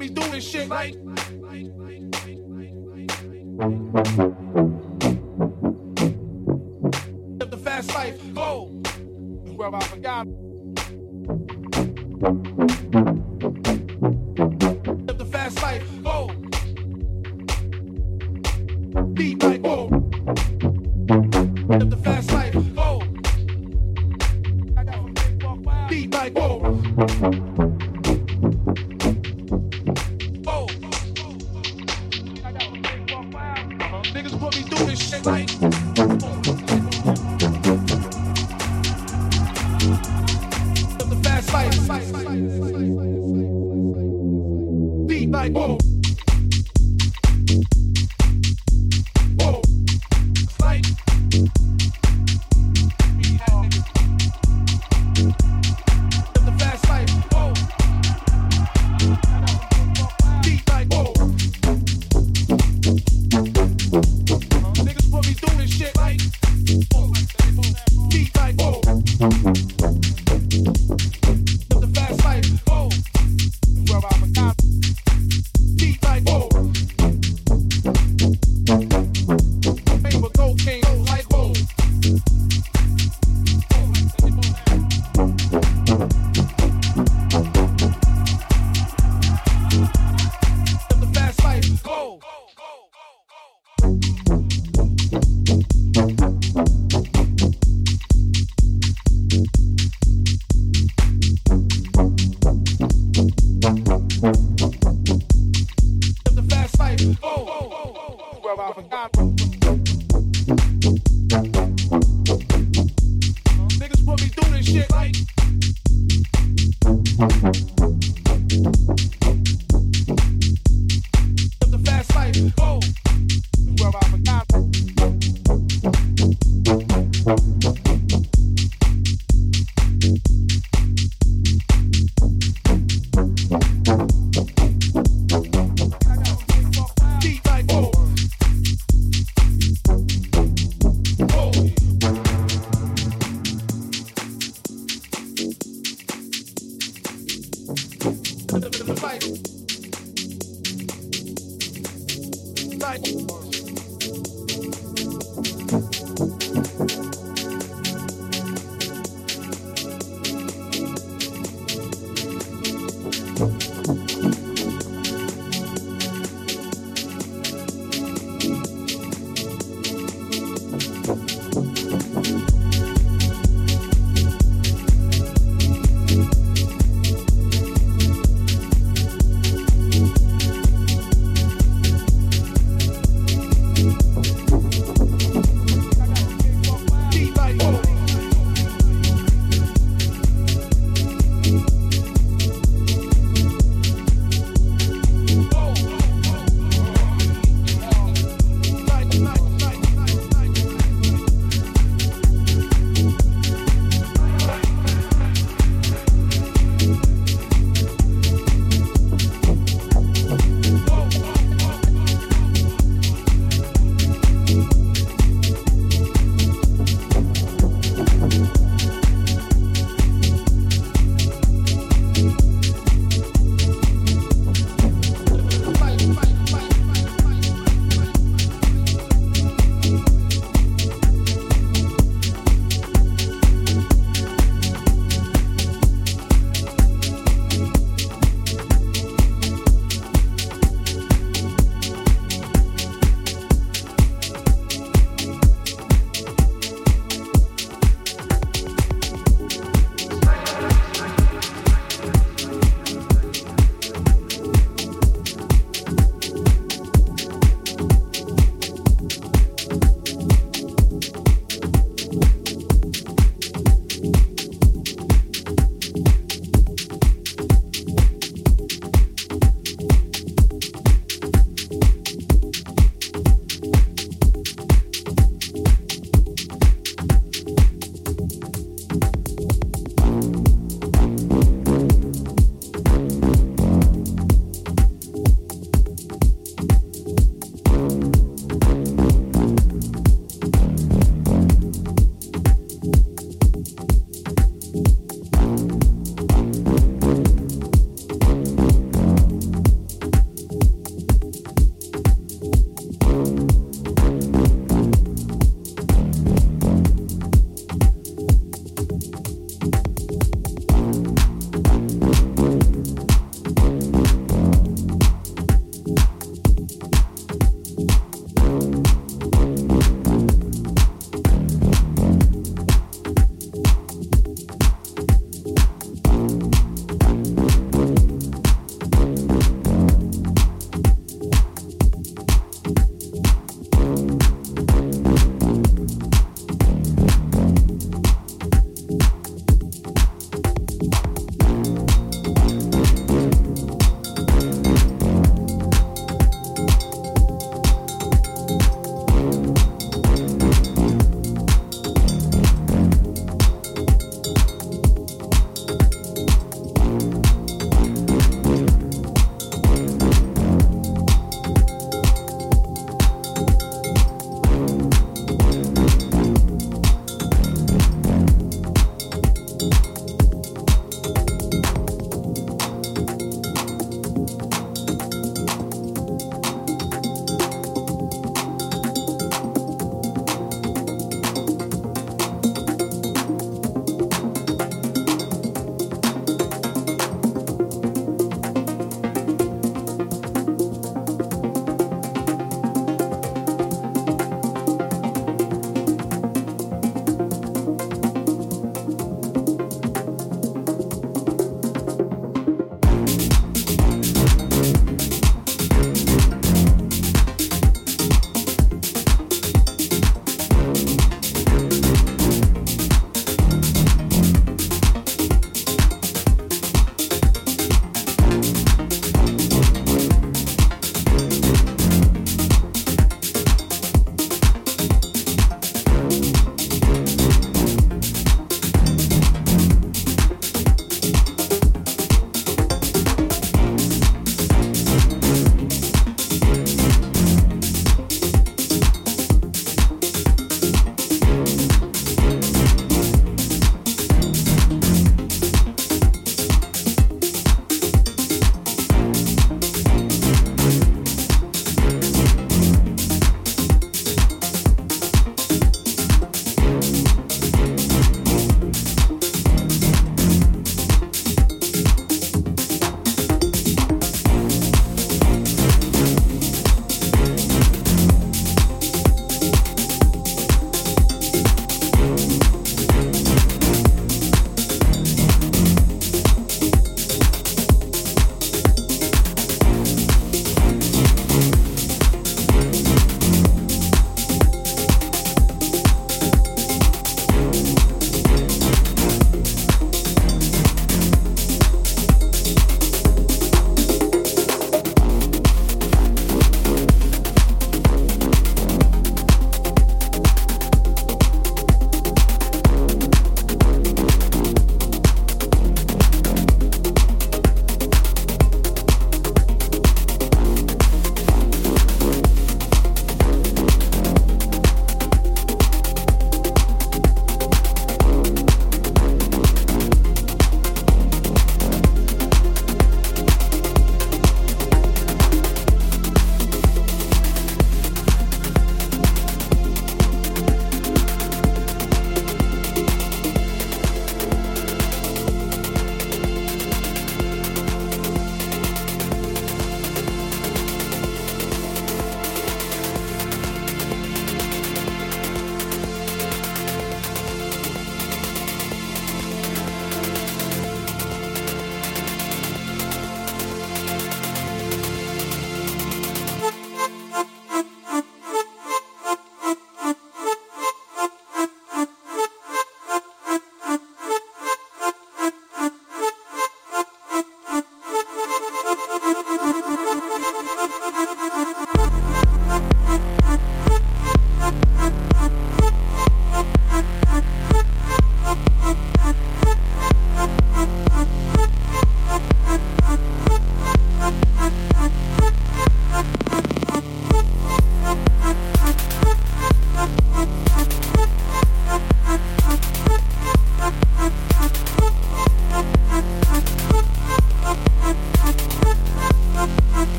be doing shit right. Live the fast life, go. Whoever I forgot.